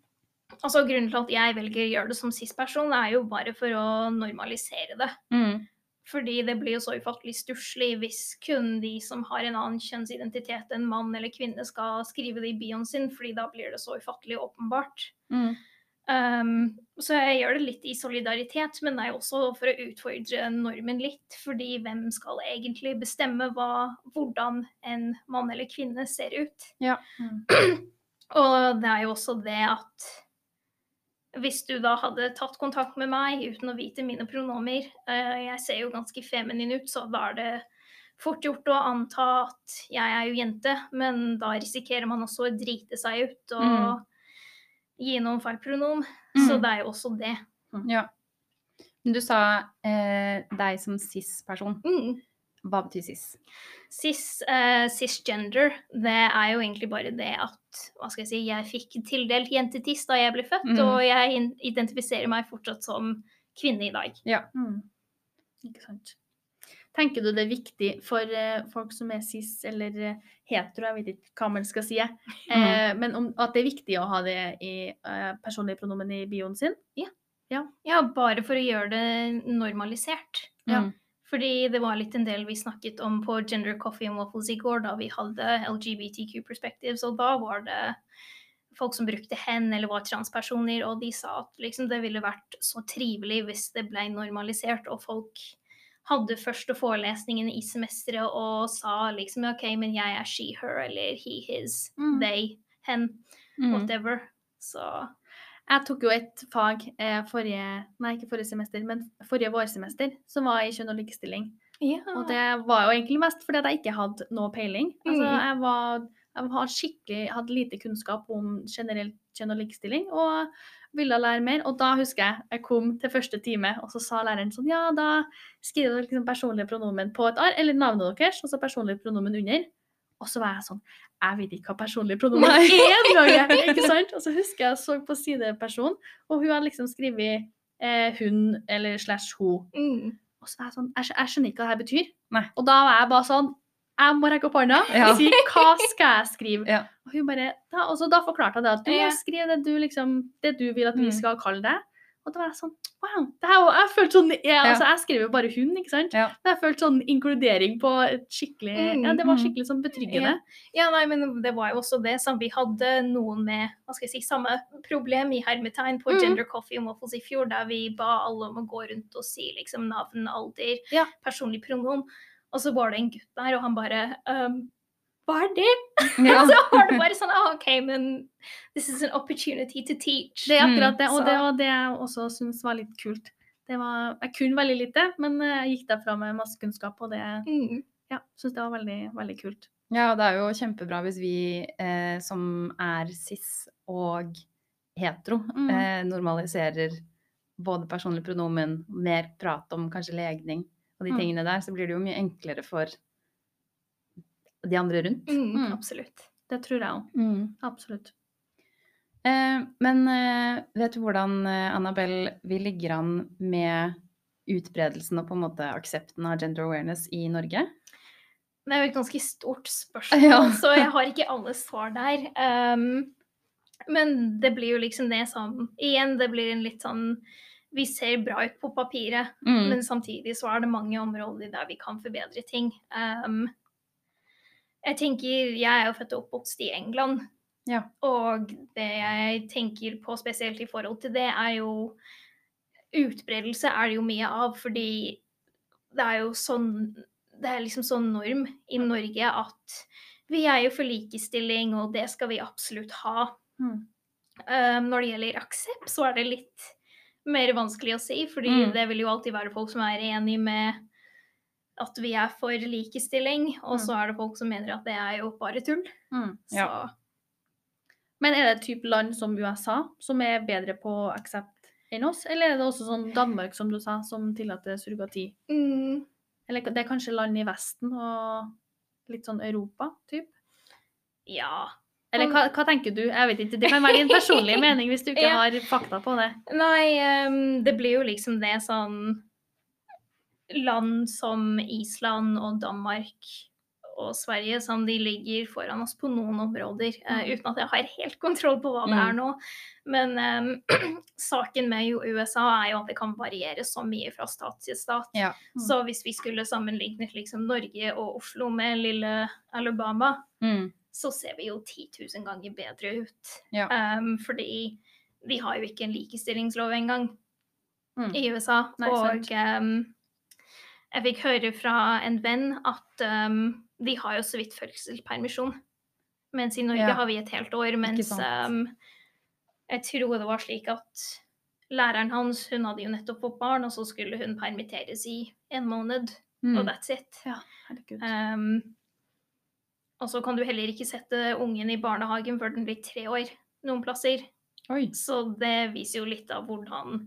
altså Grunnen til at jeg velger å gjøre det som cis-person, er jo bare for å normalisere det. Mm. Fordi det blir jo så ufattelig stusslig hvis kun de som har en annen kjønnsidentitet enn mann eller kvinne, skal skrive det i bioen sin, fordi da blir det så ufattelig åpenbart. Mm. Um, så jeg gjør det litt i solidaritet, men det er jo også for å utfordre normen litt. Fordi hvem skal egentlig bestemme hva, hvordan en mann eller kvinne ser ut? Ja. Og det er jo også det at hvis du da hadde tatt kontakt med meg uten å vite mine pronomer uh, Jeg ser jo ganske feminin ut, så da er det fort gjort å anta at jeg er jo jente, men da risikerer man også å drite seg ut og Mm. Gi noen feil pronom. Mm. Så det er jo også det. ja. Men du sa eh, deg som cis-person. Mm. Hva betyr cis? Cis, eh, cisgender, det er jo egentlig bare det at hva skal jeg si, jeg fikk tildelt jentetiss da jeg ble født, Mm. og jeg identifiserer meg fortsatt som kvinne i dag. Ja. Mm. Ikke sant. Tenker du det er viktig for eh, folk som er cis eller eh, hetero, jeg vet ikke hva man skal si, eh, men om, at det er viktig å ha det i eh, personlige pronomen i bioen sin? Ja, bare for å gjøre det normalisert. Ja. Mm. Fordi det var litt en del vi snakket om på Gender Coffee and Waffles i går, da vi hadde LGBTQ perspectives, og da var det folk som brukte hen eller var transpersoner, og de sa at liksom det ville vært så trivelig hvis det ble normalisert, og folk hadde første forelesningen i semesteret og sa liksom OK, men jeg er she, her, eller he, his, Mm. they, hen, Mm. whatever. Så Jeg tok jo et fag eh, forrige, nei ikke forrige semester, men forrige vårsemester, som var i kjønn og likestilling. ja. Og det var jo egentlig mest fordi at jeg ikke hadde noe peiling. Altså, Mm. jeg var jeg hadde skikkelig, hadde lite kunnskap om generelt kjønn og likestilling, og ville lære mer. Og da husker jeg jeg kom til første time, og så sa læreren sånn Ja, da skriver dere liksom personlige pronomen på et arr, eller navnet deres, og så personlige pronomen under. Og så var jeg sånn Jeg vet ikke hva personlige pronomen er engang! Ikke sant? Og så husker jeg jeg så på sideperson, og hun hadde liksom skrevet eh, hun eller slash hun. Mm. Og så var jeg sånn, jeg, jeg skjønner ikke hva det her betyr. Nei. Og da var jeg bare sånn, jeg må rekke opp hånda Ja. og si, hva skal jeg skrive? Ja. Og hun bare, da, og så da forklarte jeg det at du må skrive det du, liksom, det du vil at vi Mm. skal kalle det. Og da var jeg sånn, wow, det her, jeg følte sånn, jeg, Ja. altså jeg skriver jo bare hun, ikke sant? Ja. Men jeg følte sånn inkludering på et skikkelig, Mm, ja, det var mm. skikkelig sånn betryggende. Ja, nei, men det var jo også det Sånn, vi hadde noen med hva skal jeg si, samme problem i hermetegn på mm. Gender Coffee og Waffles i fjor, der vi ba alle om å gå rundt og si liksom navn, alder, Ja. personlig pronom. Og så var det en gutt der, og han bare um, Hva er det? Ja. så var det bare sånn ah, OK, men this is an opportunity to teach. Det er Mm, akkurat det, og det var det jeg også syntes var litt kult. Det var, jeg kunne veldig lite, men eh, jeg gikk derfra med masse kunnskap, og det, Mm. ja, syns det var veldig, veldig kult. Ja, og det er jo kjempebra hvis vi eh, som er cis og hetero, Mm. eh, normaliserer både personlig pronomen, mer prat om kanskje legning og de Mm. tingene der, så blir det jo mye enklere for de andre rundt. Mm, Mm. Absolutt. Det tror jeg òg. Absolutt. Eh, men eh, vet du hvordan, eh, Annabelle, vi ligger an med utbredelsen og på en måte aksepten av gender awareness i Norge? Det er jo et ganske stort spørsmål, Ja. så jeg har ikke alle svar der. Um, men det blir jo liksom det som Igjen, det blir en litt sånn Vi ser bra ut på papiret, Mm. men samtidig så er det mange områder der vi kan forbedre ting. Um, jeg tenker Jeg er jo født og oppvokst i England. Ja. Og det jeg tenker på spesielt i forhold til det, er jo Utbredelse er det jo mye av, fordi det er jo sånn Det er liksom sånn norm i Norge at vi er jo for likestilling, og det skal vi absolutt ha. Mm. Um, når det gjelder aksept, så er det litt mer vanskelig å si, fordi Mm. det vil jo alltid være folk som er enig med at vi er for likestilling, og så er det folk som mener at det er jo bare tull. Mm. Så Ja. Men er det et type land som USA som er bedre på aksept enn oss, eller er det også sånn Danmark, som du sa, som tillater surrogati? mm, Eller det er kanskje land i Vesten og litt sånn Europa, typ? Ja. Eller hva, hva tenker du? Jeg vet ikke. Det kan være din personlige mening hvis du ikke Ja. har fakta på det. Nei, um, det blir jo liksom det sånn Land som Island og Danmark og Sverige, som de ligger foran oss på noen områder, mm. uh, uten at jeg har helt kontroll på hva det Mm. er nå. Men um, saken med USA er jo at det kan variere så mye fra stat til stat. Ja. Mm. Så hvis vi skulle sammenlignet liksom Norge og Oslo med lille Alabama, Mm. Så ser vi jo 10 000 ganger bedre ut. Ja. Um, fordi vi har jo ikke en likestillingslov engang Mm. i USA. Nei, og um, jeg fikk høre fra en venn at um, de har jo så vidt fødselspermisjon. Mens i Norge Ja. har vi et helt år. Mens jeg tror det var slik at læreren hans hun hadde jo nettopp fått barn, og så skulle hun permitteres i en måned. Mm. Og that's it. Ja, herregud. Um, og så kan du heller ikke sette ungen i barnehagen før den blir tre år noen plasser. Oi. Så det viser jo litt av hvordan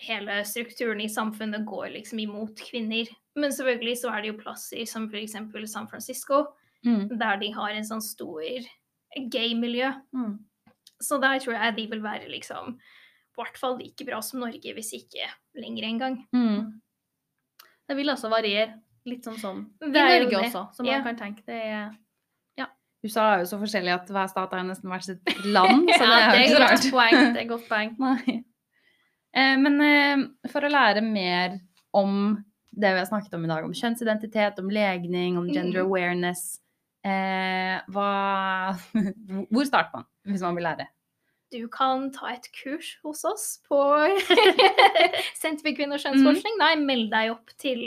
hele strukturen i samfunnet går liksom imot kvinner. Men selvfølgelig så er det jo plasser som f.eks. San Francisco, Mm. der de har en sånn stor gay-miljø. Mm. Så der tror jeg de vil være liksom i hvert fall like bra som Norge, hvis ikke lenger engang. Mm. Det vil altså variere. Litt sånn som i Norge også, som Ja. man kan tenke. Det er USA er jo så forskjellig at hver stat er nesten hvert sitt land, så det er jo ikke så et rart. Det er godt poeng. Eh, men eh, for å lære mer om det vi har snakket om i dag, om kjønnsidentitet, om legning, om gender Mm. awareness, eh, hva Hvor starter man hvis man vil lære? Du kan ta et kurs hos oss på Senter for kvinne- og kjønnsforskning. Nei, meld deg opp til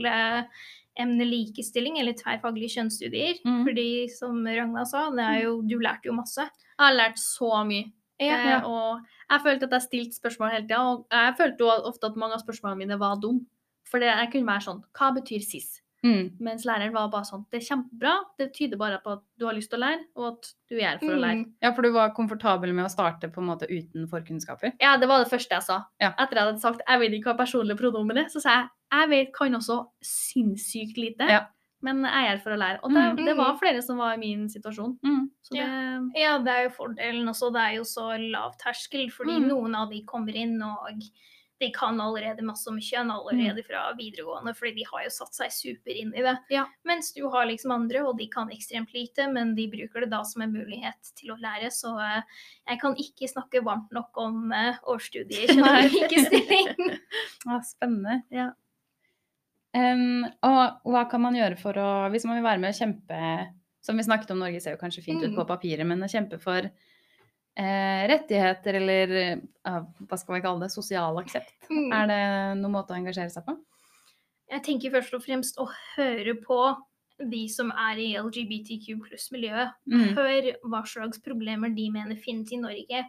eh, emne likestilling eller tverrfaglige kjønnsstudier. Mm. Fordi som Ragna sa, det jo, du lærte jo masse. Jeg har lært så mye. Ja. Eh, og jeg følte at jeg stilte spørsmål hele tida, og jeg følte jo ofte at mange av spørsmålene mine var dumme. For det, jeg kunne være sånn Hva betyr cis? Mm. Mens læreren var bare sånn Det er kjempebra. Det tyder bare på at du har lyst til å lære, og at du er her for å lære. Mm. Ja, for du var komfortabel med å starte på en måte uten forkunnskaper? Ja, det var det første jeg sa. Ja. Etter jeg hadde sagt jeg vet ikke hva personlige pronomen er, så sa jeg jeg vet kan også sinnssykt lite, Ja. men jeg er her for å lære. Og det, Mm. det var flere som var i min situasjon. Mm. Så det Ja, det er jo fordelen også. Det er jo så lav terskel, fordi Mm. noen av de kommer inn og de kan allerede masse om kjønn allerede fra videregående, fordi de har jo satt seg super inn i det. Ja. Mens du har liksom andre, og de kan ekstremt lite, men de bruker det da som en mulighet til å lære. Så eh, jeg kan ikke snakke varmt nok om uh, årsstudiet i kjønn og likestilling. Ja, spennende. Ja. Um, og hva kan man gjøre for å Hvis man vil være med å kjempe Som vi snakket om, Norge ser jo kanskje fint ut Mm. på papiret, men å kjempe for eh, rettigheter eller eh, hva skal vi kalle det, sosial aksept. Mm. Er det noen måte å engasjere seg på? Jeg tenker først og fremst å høre på de som er i LGBTQ pluss-miljøet. Mm. Hør hva slags problemer de mener finnes i Norge,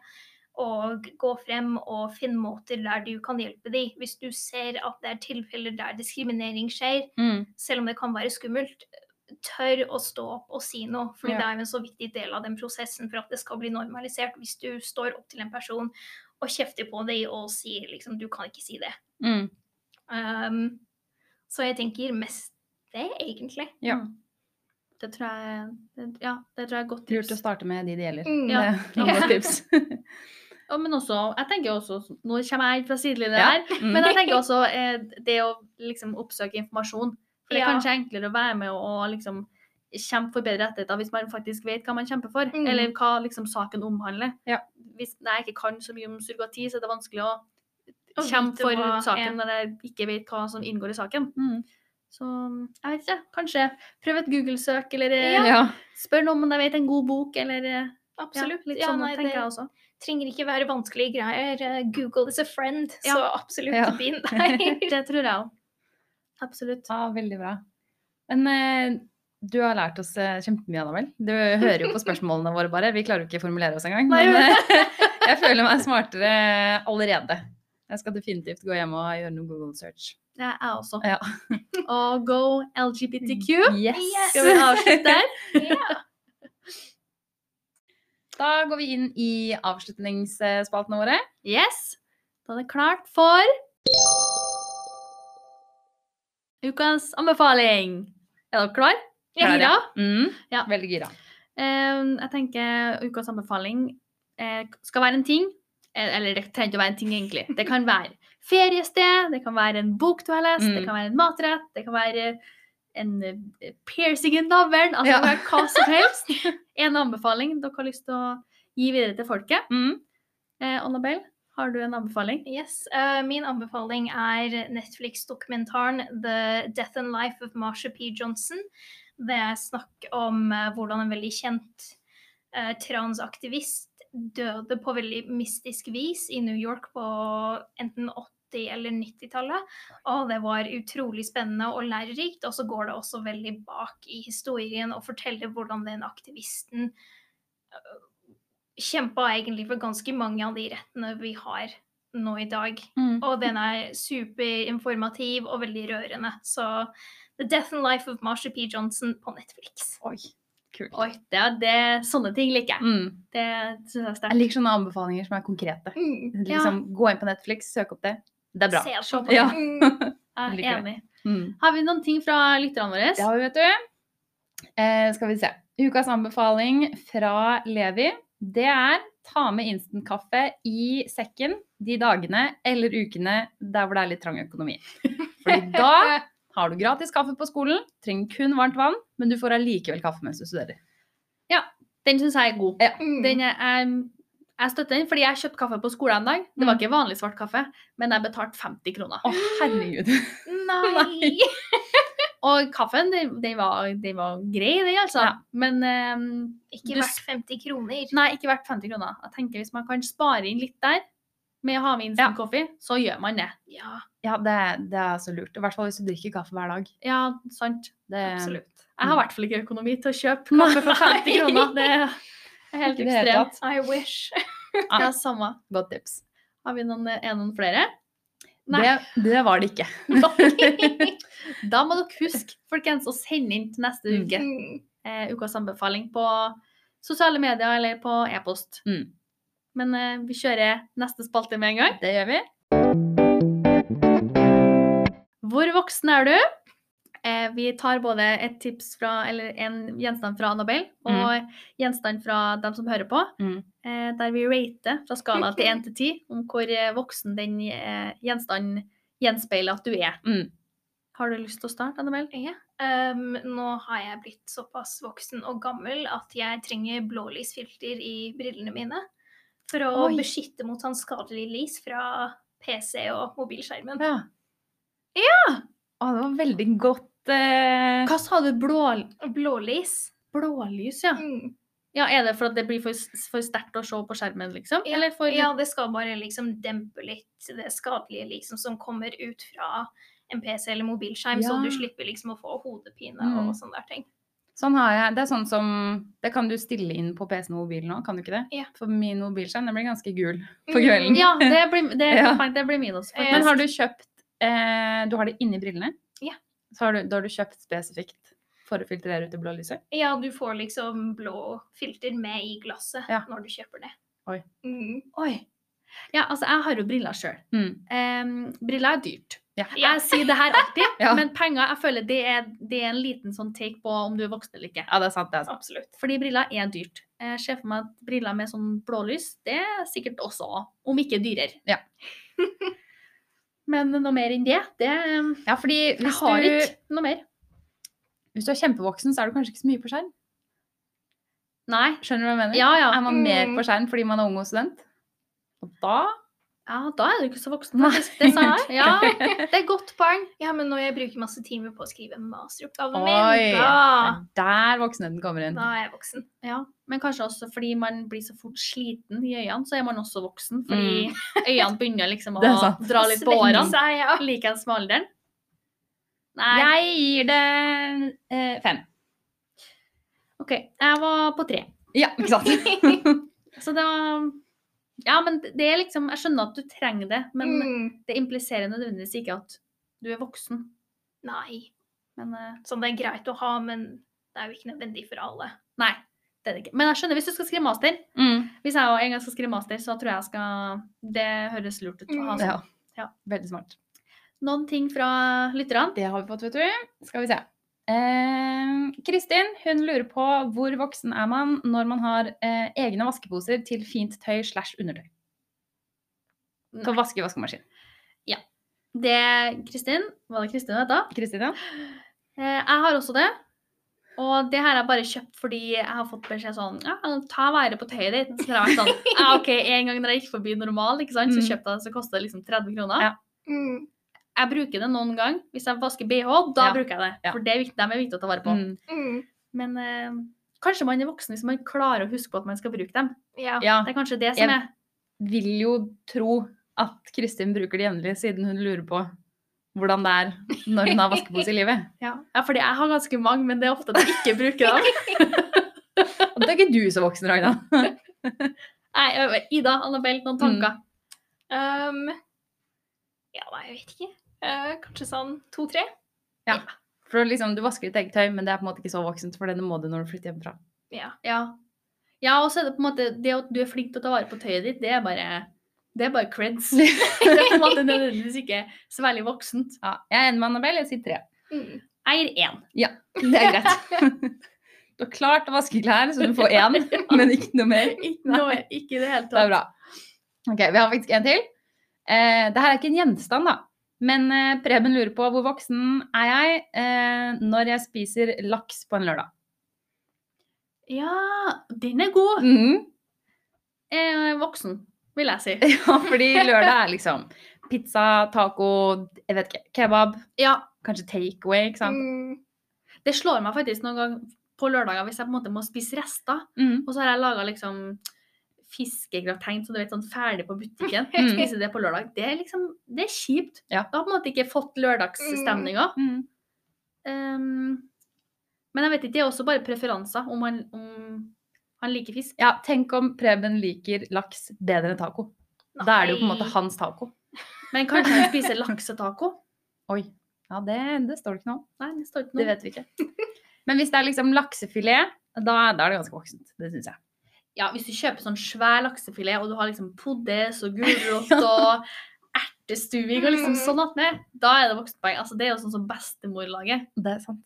og gå frem og finn måter der du kan hjelpe dem. Hvis du ser at det er tilfeller der diskriminering skjer, Mm. selv om det kan være skummelt, tør å stå opp og si noe. For Ja. det er jo en så viktig del av den prosessen for at det skal bli normalisert. Hvis du står opp til en person og kjefter på dem og sier liksom du kan ikke si det. Mm. Um, så jeg tenker mest det, egentlig. Ja. Mm. Det tror jeg det, Ja, det tror jeg er godt tips. Lurt å starte med de det gjelder. Mm. Det er godt tips. Ja, men også, jeg tenker også, Nå kommer jeg fra sidelinjen Ja. her, Mm. men jeg tenker også eh, det å liksom oppsøke informasjon. For det er Ja. kanskje enklere å være med og, liksom kjempe for bedre rettigheter hvis man faktisk vet hva man kjemper for, Mm. eller hva liksom saken omhandler. Ja. Hvis jeg ikke kan så mye om surrogati, så er det vanskelig å kjempe for saken ja. når jeg ikke vet hva som inngår i saken. Mm. Så jeg vet ikke, kanskje prøv et Google-søk, eller eh, Ja. spør noen om de vet en god bok, eller eh, Absolutt. Ja, litt Ja, sånn nei, tenker jeg også. trenger ikke være vanskelige greier. Eh, Google is a friend, Ja. så absolutt Ja. begynn der. Det tror jeg òg. Absolutt. ja, veldig bra. Men eh, du har lært oss eh, kjempemye, Annabel. Du hører jo på spørsmålene våre bare. Vi klarer jo ikke å formulere oss engang. Men eh, jeg føler meg smartere allerede. Jeg skal definitivt gå hjem og gjøre noe Google search. Det er jeg også. Ja. Og go LGBTQ. Yes! Yes. Skal vi avslutte der? yeah. Da går vi inn i avslutningsspaltene våre. Yes. Da er det klart for ukas anbefaling. Er dere klar? Er gira. Mm. Ja. Veldig gira. Jeg tenker ukas anbefaling eh, skal være en ting. eh, Eller det trenger ikke å være en ting, egentlig. Det kan være feriested, det kan være en bok du har lest, det Mm. kan være en matrett, det kan være en eh, piercing i navlen. Altså Ja. det kan være hva som helst. En anbefaling dere har lyst til å gi videre til folket. Mm. Eh, Annabelle, har du en anbefaling? Yes, Uh, Min anbefaling er Netflix-dokumentaren The Death and Life of Marsha P. Johnson. Det er snakk om uh, hvordan en veldig kjent uh, transaktivist døde på veldig mystisk vis i New York på enten 80- eller 90-tallet. Og det var utrolig spennende og lærerikt. Og så går det også veldig bak i historien og forteller hvordan den aktivisten kjempa egentlig for ganske mange av de rettene vi har nå i dag. Mm. Og den er superinformativ og veldig rørende. Så The Death and Life of Marsha P. Johnson på Netflix. Oi, kult. Oi, det er det, sånne ting liker jeg. Mm. Det syns jeg er Jeg liker sånne anbefalinger som er konkrete. Mm. Liksom, Gå inn på Netflix, søk opp det. Det er bra. Se Se på det. Ja. Mm. Jeg er enig. Mm. Har vi noen ting fra lytterne våre? Det har vi, vet du. Eh, skal vi se. Ukas anbefaling fra Levi, det er ta med instantkaffe i sekken de dagene eller ukene der hvor det er litt trang økonomi. Fordi da har du gratis kaffe på skolen, trenger kun varmt vann, men du får allikevel kaffe mens du studerer. Den syns jeg er god. Ja. Mm. Den er, jeg, jeg støtter den, fordi jeg kjøpte kaffe på skolen en dag. Det var Mm. ikke vanlig svart kaffe, men jeg betalte 50 kroner. Å, herregud. Nei! Og kaffen, de, de, var, de var grei, de, altså. Ja. Men um, Ikke verdt 50 kroner. Nei, ikke verdt 50 kroner. Jeg tenker Hvis man kan spare inn litt der med å ha med instant coffee, så gjør man det. Ja, Ja, det, det er så lurt. I hvert fall hvis du drikker kaffe hver dag. Ja, sant. Det, absolutt. Jeg har i hvert fall ikke økonomi til å kjøpe kaffe for 50 kroner. Det er helt ekstremt. I wish. Ja, samme. Godt tips. Har vi noen, er noen flere? Det, det var det ikke. Da må dere huske, folkens, å sende inn til neste uke Mm. eh, ukas anbefaling på sosiale medier eller på e-post. Mm. Men eh, vi kjører neste spalte med en gang. Det gjør vi. Hvor voksen er du? Eh, vi tar både et tips fra, eller en gjenstand fra Annabelle og gjenstand fra dem som hører på, Mm. eh, der vi rater fra skala til 1 til 10 om hvor eh, voksen den eh, gjenstanden gjenspeiler at du er. Mm. Har du lyst til å starte, Annabelle? Ja. Um, nå har jeg blitt såpass voksen og gammel at jeg trenger blålysfilter i brillene mine. For å Oi. beskytte mot sånn skadelig lys fra PC og mobilskjermen. Ja. ja. Å, det var veldig godt eh, Hva sa du? Blå, Blålys. blålys, ja. Mm. ja. Er det for at det blir for, for sterkt å se på skjermen, liksom? Ja, Eller for ja, det skal bare liksom dempe litt det skadelige liksom som kommer ut fra en PC eller mobilskjerm, så du slipper liksom å få hodepine Mm. og sånne der ting. Sånn har jeg. Det er sånn som Det kan du stille inn på PC-en og mobilen nå, kan du ikke det? Ja. For min mobilskjerm den blir ganske gul på Mm. kvelden. Ja, det blir, det, Ja. det blir min også. Eh, Men har du kjøpt eh, Du har det inni brillene? Ja. Så har du, da har du kjøpt spesifikt for å filtrere ut det blå lyset? Ja, du får liksom blå filter med i glasset Ja. når du kjøper det. Oi. Mm. Oi. Ja, altså, jeg har jo briller sjøl. Mm. briller er dyrt. Ja. Jeg sier det her alltid, Ja. men penger jeg føler det er, det er en liten sånn take på om du er voksen eller ikke. ja, det er sant. det er sant. Absolutt. Fordi briller er dyrt. Jeg ser for meg at briller med sånn blålys, det er sikkert også, om ikke dyrere. Ja. Men noe mer enn det, det Ja, fordi Jeg har du, ikke noe mer. hvis du er kjempevoksen, så er du kanskje ikke så mye på skjerm. Nei. Skjønner du hva jeg mener? Ja, ja. Er man mer Mm. på skjerm fordi man er ung og student? Og da Ja, da er du ikke så voksen, faktisk. Det sa jeg. Ja, det er et godt poeng. Ja, men når jeg bruker masse timer på å skrive masteroppgaven min, da, er der voksenheten kommer inn. da er jeg voksen. Ja, men kanskje også fordi man blir så fort sliten i øynene, så er man også voksen. Fordi øynene begynner liksom å dra litt på årene. seg, ja. Likeens med alderen. Nei. Jeg gir det eh, fem. OK, jeg var på tre. Ja, ikke sant? Så det var Ja, men det er liksom Jeg skjønner at du trenger det, men Mm. det impliserer nødvendigvis ikke at du er voksen. Nei. Men uh, Sånn det er greit å ha, men det er jo ikke nødvendig for alle. nei. Det er det ikke. Men jeg skjønner hvis du skal skrive master. Mm. Hvis jeg en gang skal skrive master, så tror jeg jeg skal Det høres lurt ut å ha Mm. sånn. Ja. Ja. Veldig smart. Noen ting fra lytterne? Det har vi fått, vet du. Skal vi se. Eh, Kristin hun lurer på hvor voksen er man når man har eh, egne vaskeposer til fint tøy slash undertøy. Til å vaske i vaskemaskin. Det Kristin Var det Kristin det het? Kristin, ja? Eh, Jeg har også det. Og det har jeg bare kjøpt fordi jeg har fått beskjed sånn ja, Ta vare på tøyet ditt. Så har jeg vært sånn ja, OK, en gang når jeg gikk forbi normal, ikke sant, så Mm. kjøpte jeg det, så kosta det liksom 30 kroner. Ja. Mm. Jeg bruker det noen gang. Hvis jeg vasker BH, da Ja. bruker jeg det. Ja. For det er viktig, dem er viktig å ta vare på. Mm. Mm. Men eh, kanskje man er voksen hvis man klarer å huske på at man skal bruke dem. Ja. Ja. Det er kanskje det som Jeg- er Vil jo tro at Kristin bruker det jevnlig, siden hun lurer på hvordan det er når hun har vaskepose i livet. Ja, ja fordi jeg har ganske mange, men det er ofte at jeg ikke bruker dem. Og da er ikke du så voksen, Ragna. Nei, Ida, Annabelle, noen tanker? Um, ja, nei, jeg vet ikke. Eh, kanskje sånn to-tre? Ja. For liksom, du vasker ditt eget tøy, men det er på en måte ikke så voksent, for det må du når du flytter hjemmefra. Ja. Ja. ja, og så er det på en måte Det at du er flink til å ta vare på tøyet ditt, det er bare det er bare creds. det er på en måte nødvendigvis ikke så veldig voksent. Ja, jeg er enig med Annabelle, jeg sier tre. Mm. Jeg gir én. Det er greit. Du har klart å vaske klær, så du får én, men ikke noe mer. Ikke, noe, ikke i det hele Det er bra. Ok, Vi har faktisk en til. Eh, det her er ikke en gjenstand, da. Men eh, Preben lurer på hvor voksen er jeg eh, når jeg spiser laks på en lørdag. Ja, den er god. Mm. Er voksen, vil jeg si. Ja, fordi lørdag er liksom pizza, taco, jeg vet ikke, kebab, Ja, kanskje takeaway, ikke sant? Mm. det slår meg faktisk noen gang på lørdager hvis jeg på en måte må spise rester. Mm. Og så har jeg laga liksom fiskegrateng så du vet, sånn ferdig på butikken. Mm. Spise det på lørdag. Det er liksom, det er kjipt. Ja. Du har på en måte ikke fått lørdagsstemninga. Mm. Um, men jeg vet ikke, det er også bare preferanser om han, om han liker fisk. Ja, tenk om Preben liker laks bedre enn taco. Da er det jo på en måte hans taco. Men kanskje han spiser laksetaco? Oi. Ja, det, det står det ikke noe om. Nei, det står ikke Det vet vi ikke. Men hvis det er liksom laksefilet, da, da er det ganske voksent. Det syns jeg. Ja, hvis du kjøper sånn svær laksefilet, og du har liksom poddes og gulrot og ertestuing og liksom Mm. sånn attmed, da er det voksenpoeng. Altså, det er jo sånn som bestemor lager. Det er sant.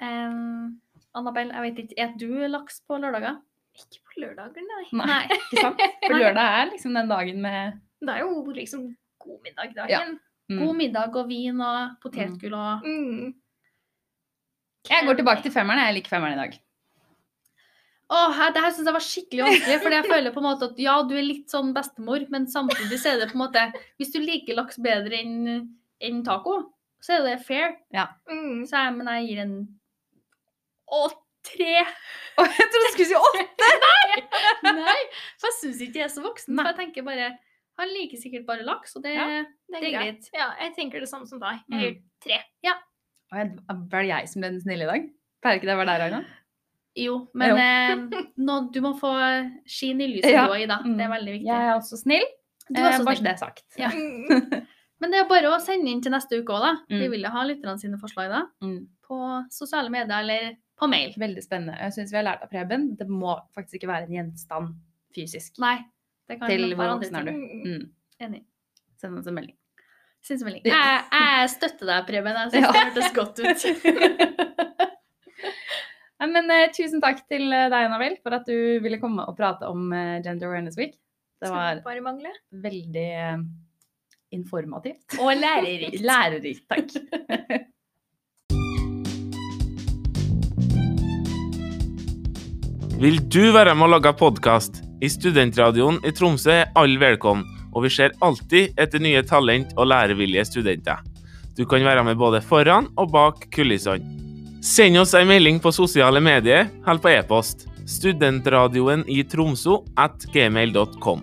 Um, Annabelle, jeg vet ikke, er du laks på lørdager? Ikke på lørdager, nei. Nei, ikke sant? For lørdag er liksom den dagen med Det er jo liksom god middag Ja. mm. God middag og vin og potetgull og Mm. Jeg går tilbake til femmeren. Jeg liker femmeren i dag. Åh, det her syns jeg var skikkelig vanskelig, fordi jeg føler på en måte at ja, du er litt sånn bestemor, men samtidig så er det på en måte Hvis du liker laks bedre enn en taco, så er det fair. Mm. Så jeg, men jeg gir en Å, tre! Oh, jeg trodde du skulle si åtte! Nei, nei, for jeg syns ikke jeg er så voksen. Nei. For jeg tenker bare Han liker sikkert bare laks, og det, Ja. Det er, Det er greit. Ja, jeg tenker det samme som deg. Jeg Mm. gir tre. Ja. jeg- Var det jeg som ble den snille i dag? Pleier ikke det å være deg, Ragna? Jo, men Jo. eh, nå, du må få skinn i lyset Ja. du òg, Ida. Mm. Det er veldig viktig. Jeg er også snill. Du er Eh, også bare snill. det er sagt. Ja. Mm. Men det er bare å sende inn til neste uke òg, da. Vi Mm. vil jo ha lytterne sine forslag da. Mm. På sosiale medier eller på mail. Veldig spennende. Jeg syns vi har lært av Preben. Det må faktisk ikke være en gjenstand fysisk. Nei. Det kan Til hvor voksen er du? Mm. Mm. Enig. Send oss en melding. Syns melding. Jeg, jeg støtter deg, Preben. Jeg syns Ja. det hørtes godt ut. Nei, men eh, tusen takk til eh, deg, Annabelle, for at du ville komme og prate om eh, Gender Awareness Week. Det var bare mangle. veldig eh, informativt. Og lærerikt. Lærerikt, takk. Vil du være med å lage podkast? I Studentradioen i Tromsø er alle velkommen, og vi ser alltid etter nye talent og lærevillige studenter. Du kan være med både foran og bak kulissene. Send oss en melding på sosiale medier eller på e-post. Studentradioen i Tromsø at gmail.com.